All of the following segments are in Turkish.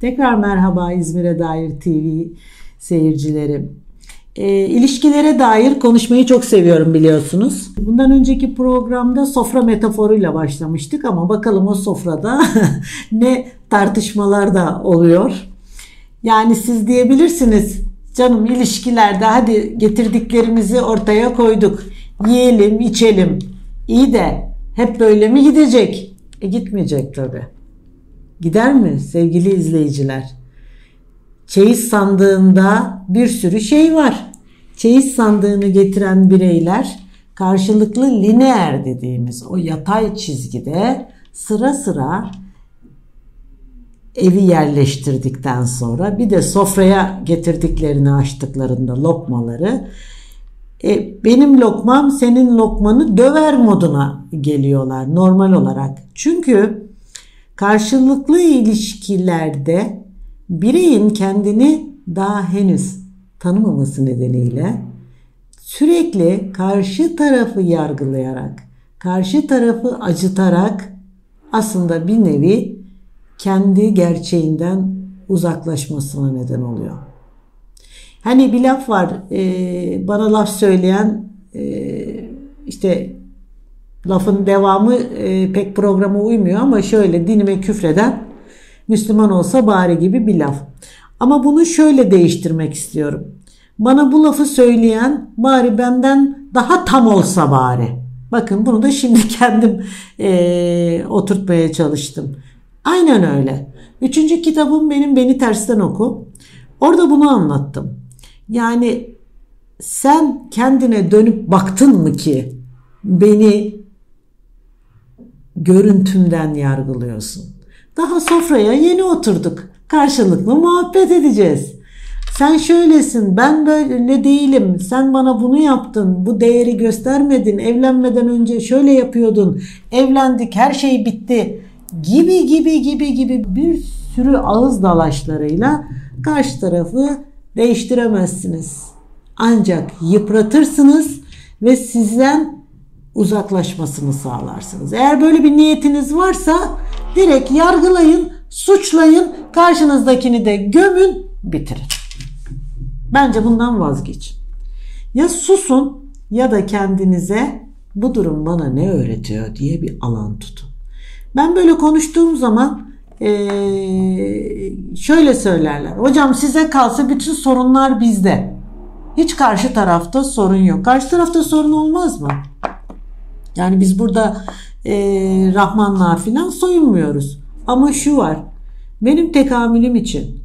Tekrar merhaba İzmir'e dair TV seyircileri. E, ilişkilere dair konuşmayı çok seviyorum biliyorsunuz. Bundan önceki programda sofra metaforuyla başlamıştık ama bakalım o sofrada ne tartışmalar da oluyor. Yani siz diyebilirsiniz canım ilişkilerde hadi getirdiklerimizi ortaya koyduk. Yiyelim, içelim. İyi de hep böyle mi gidecek? E gitmeyecek tabii. Gider mi sevgili izleyiciler? Çeyiz sandığında bir sürü şey var. Çeyiz sandığını getiren bireyler karşılıklı lineer dediğimiz o yatay çizgide sıra sıra evi yerleştirdikten sonra bir de sofraya getirdiklerini açtıklarında lokmaları e, benim lokmam senin lokmanı döver moduna geliyorlar normal olarak. Çünkü karşılıklı ilişkilerde bireyin kendini daha henüz tanımaması nedeniyle sürekli karşı tarafı yargılayarak, karşı tarafı acıtarak aslında bir nevi kendi gerçeğinden uzaklaşmasına neden oluyor. Hani bir laf var bana laf söyleyen işte lafın devamı e, pek programa uymuyor ama şöyle dinime küfreden Müslüman olsa bari gibi bir laf. Ama bunu şöyle değiştirmek istiyorum. Bana bu lafı söyleyen bari benden daha tam olsa bari. Bakın bunu da şimdi kendim e, oturtmaya çalıştım. Aynen öyle. Üçüncü kitabım benim Beni Tersten Oku. Orada bunu anlattım. Yani sen kendine dönüp baktın mı ki beni görüntümden yargılıyorsun? Daha sofraya yeni oturduk. Karşılıklı muhabbet edeceğiz. Sen şöylesin, ben böyle değilim. Sen bana bunu yaptın, bu değeri göstermedin. Evlenmeden önce şöyle yapıyordun. Evlendik, her şey bitti. Gibi gibi gibi gibi bir sürü ağız dalaşlarıyla karşı tarafı değiştiremezsiniz. Ancak yıpratırsınız ve sizden uzaklaşmasını sağlarsınız. Eğer böyle bir niyetiniz varsa direkt yargılayın, suçlayın, karşınızdakini de gömün, bitirin. Bence bundan vazgeçin. Ya susun ya da kendinize bu durum bana ne öğretiyor diye bir alan tutun. Ben böyle konuştuğum zaman ee, şöyle söylerler. Hocam size kalsa bütün sorunlar bizde. Hiç karşı tarafta sorun yok. Karşı tarafta sorun olmaz mı? Yani biz burada e, Rahman'la filan soyunmuyoruz. Ama şu var. Benim tekamülüm için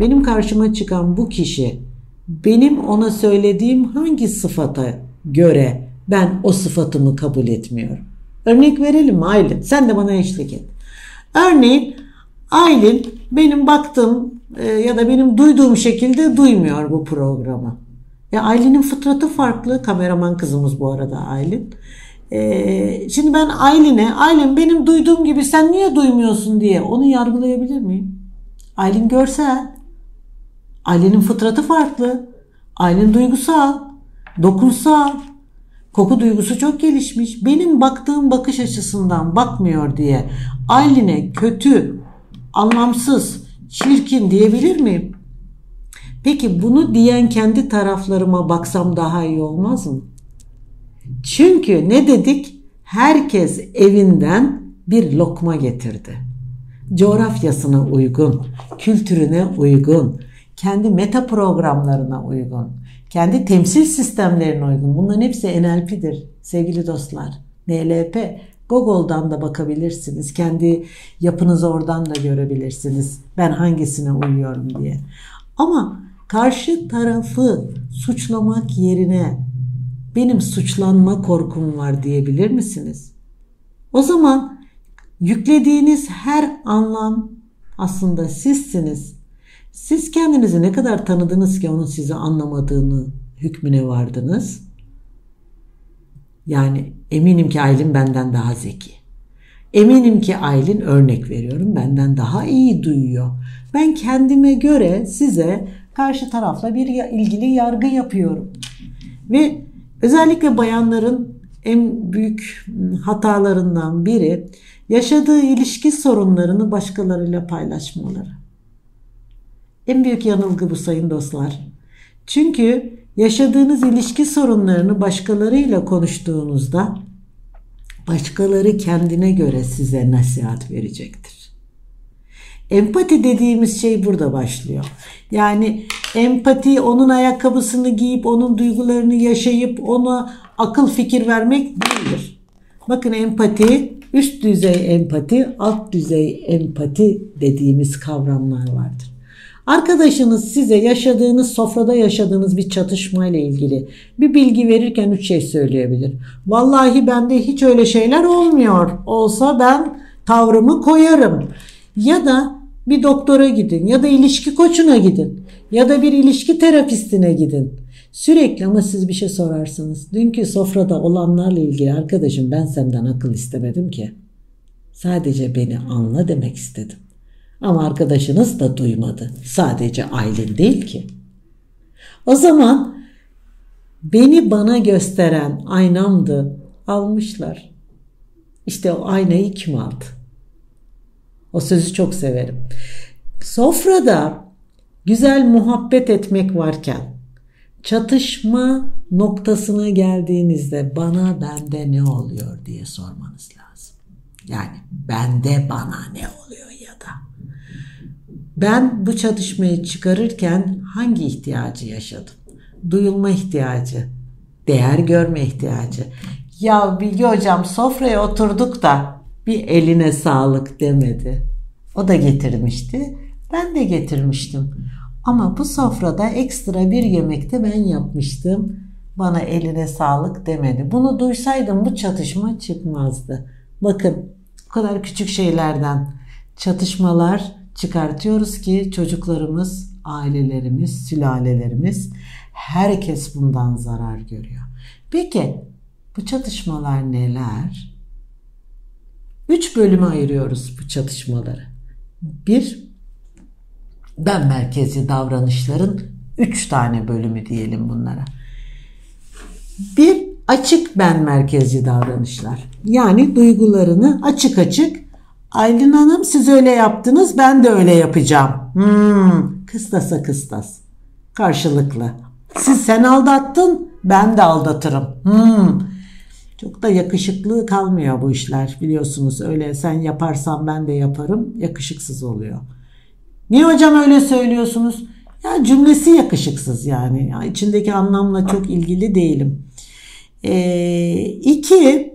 benim karşıma çıkan bu kişi benim ona söylediğim hangi sıfata göre ben o sıfatımı kabul etmiyorum. Örnek verelim mi Aylin? Sen de bana eşlik et. Örneğin Aylin benim baktığım e, ya da benim duyduğum şekilde duymuyor bu programı. Ya Aylin'in fıtratı farklı. Kameraman kızımız bu arada Aylin. Ee, şimdi ben Aylin'e, Aylin benim duyduğum gibi sen niye duymuyorsun diye onu yargılayabilir miyim? Aylin görsel. Aylin'in fıtratı farklı. Aylin duygusal, dokunsal. Koku duygusu çok gelişmiş. Benim baktığım bakış açısından bakmıyor diye Aylin'e kötü, anlamsız, çirkin diyebilir miyim? Peki bunu diyen kendi taraflarıma baksam daha iyi olmaz mı? Çünkü ne dedik? Herkes evinden bir lokma getirdi. Coğrafyasına uygun, kültürüne uygun, kendi meta programlarına uygun, kendi temsil sistemlerine uygun. Bunların hepsi NLP'dir sevgili dostlar. NLP. Google'dan da bakabilirsiniz. Kendi yapınızı oradan da görebilirsiniz. Ben hangisine uyuyorum diye. Ama karşı tarafı suçlamak yerine benim suçlanma korkum var diyebilir misiniz? O zaman yüklediğiniz her anlam aslında sizsiniz. Siz kendinizi ne kadar tanıdınız ki onun sizi anlamadığını hükmüne vardınız? Yani eminim ki Aylin benden daha zeki. Eminim ki Aylin örnek veriyorum benden daha iyi duyuyor. Ben kendime göre size karşı tarafla bir ilgili yargı yapıyorum. Ve özellikle bayanların en büyük hatalarından biri yaşadığı ilişki sorunlarını başkalarıyla paylaşmaları. En büyük yanılgı bu sayın dostlar. Çünkü yaşadığınız ilişki sorunlarını başkalarıyla konuştuğunuzda başkaları kendine göre size nasihat verecektir. Empati dediğimiz şey burada başlıyor. Yani empati onun ayakkabısını giyip onun duygularını yaşayıp ona akıl fikir vermek değildir. Bakın empati üst düzey empati, alt düzey empati dediğimiz kavramlar vardır. Arkadaşınız size yaşadığınız sofrada yaşadığınız bir çatışma ile ilgili bir bilgi verirken üç şey söyleyebilir. Vallahi bende hiç öyle şeyler olmuyor. Olsa ben tavrımı koyarım. Ya da bir doktora gidin ya da ilişki koçuna gidin ya da bir ilişki terapistine gidin. Sürekli ama siz bir şey sorarsınız. Dünkü sofrada olanlarla ilgili arkadaşım ben senden akıl istemedim ki. Sadece beni anla demek istedim. Ama arkadaşınız da duymadı. Sadece Aylin değil ki. O zaman beni bana gösteren aynamdı. Almışlar. İşte o aynayı kim aldı? O sözü çok severim. Sofrada güzel muhabbet etmek varken çatışma noktasına geldiğinizde bana bende ne oluyor diye sormanız lazım. Yani bende bana ne oluyor ya da ben bu çatışmayı çıkarırken hangi ihtiyacı yaşadım? Duyulma ihtiyacı, değer görme ihtiyacı. Ya Bilgi hocam sofraya oturduk da bir eline sağlık demedi. O da getirmişti. Ben de getirmiştim. Ama bu sofrada ekstra bir yemekte ben yapmıştım. Bana eline sağlık demedi. Bunu duysaydım bu çatışma çıkmazdı. Bakın bu kadar küçük şeylerden çatışmalar çıkartıyoruz ki çocuklarımız, ailelerimiz, sülalelerimiz herkes bundan zarar görüyor. Peki bu çatışmalar neler? Üç bölüme ayırıyoruz bu çatışmaları. Bir, ben merkezi davranışların üç tane bölümü diyelim bunlara. Bir, açık ben merkezi davranışlar. Yani duygularını açık açık Aylin Hanım siz öyle yaptınız ben de öyle yapacağım. Hmm, kıstasa kıstas. Karşılıklı. Siz sen aldattın ben de aldatırım. Hmm. Çok da yakışıklı kalmıyor bu işler biliyorsunuz. Öyle sen yaparsan ben de yaparım yakışıksız oluyor. Niye hocam öyle söylüyorsunuz? Ya cümlesi yakışıksız yani. Ya içindeki anlamla çok ilgili değilim. Ee, iki,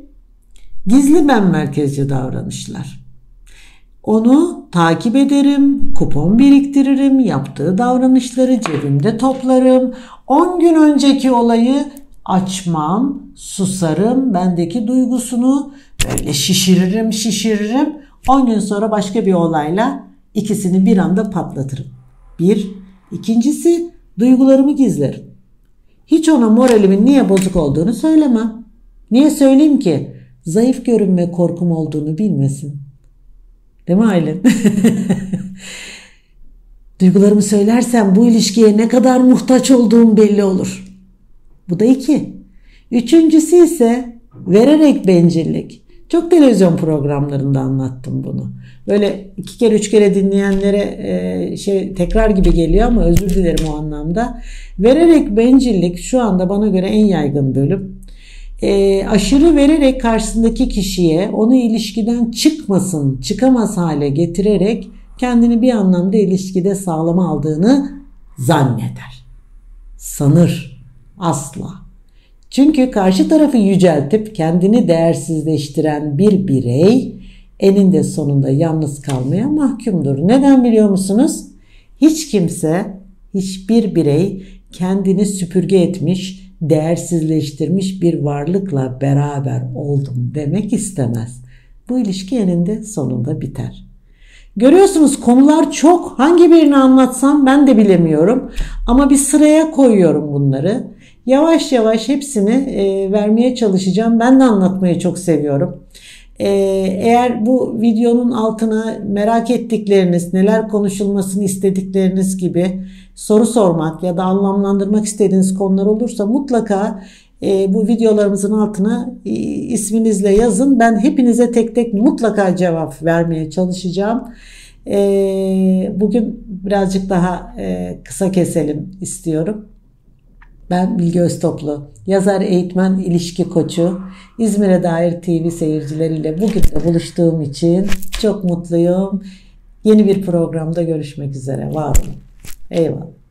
gizli ben merkezci davranışlar. Onu takip ederim, kupon biriktiririm, yaptığı davranışları cebimde toplarım. 10 gün önceki olayı açmam, susarım, bendeki duygusunu böyle şişiririm, şişiririm. 10 gün sonra başka bir olayla ikisini bir anda patlatırım. Bir. ikincisi duygularımı gizlerim. Hiç ona moralimin niye bozuk olduğunu söylemem. Niye söyleyeyim ki? Zayıf görünme korkum olduğunu bilmesin. Değil mi Aylin? Duygularımı söylersem bu ilişkiye ne kadar muhtaç olduğum belli olur. Bu da iki. Üçüncüsü ise vererek bencillik. Çok televizyon programlarında anlattım bunu. Böyle iki kere üç kere dinleyenlere e, şey tekrar gibi geliyor ama özür dilerim o anlamda. Vererek bencillik şu anda bana göre en yaygın bölüm e, aşırı vererek karşısındaki kişiye onu ilişkiden çıkmasın, çıkamaz hale getirerek kendini bir anlamda ilişkide sağlam aldığını zanneder. Sanır. Asla. Çünkü karşı tarafı yüceltip kendini değersizleştiren bir birey eninde sonunda yalnız kalmaya mahkumdur. Neden biliyor musunuz? Hiç kimse, hiçbir birey kendini süpürge etmiş, değersizleştirmiş bir varlıkla beraber oldum demek istemez. Bu ilişki eninde sonunda biter. Görüyorsunuz konular çok. Hangi birini anlatsam ben de bilemiyorum. Ama bir sıraya koyuyorum bunları. Yavaş yavaş hepsini e, vermeye çalışacağım. Ben de anlatmayı çok seviyorum. E, eğer bu videonun altına merak ettikleriniz, neler konuşulmasını istedikleriniz gibi soru sormak ya da anlamlandırmak istediğiniz konular olursa mutlaka e, bu videolarımızın altına e, isminizle yazın. Ben hepinize tek tek mutlaka cevap vermeye çalışacağım. E, bugün birazcık daha e, kısa keselim istiyorum. Ben Bilge Öztoplu, yazar, eğitmen, ilişki koçu, İzmir'e dair TV seyircileriyle bugün de buluştuğum için çok mutluyum. Yeni bir programda görüşmek üzere. Var olun. Eyvallah.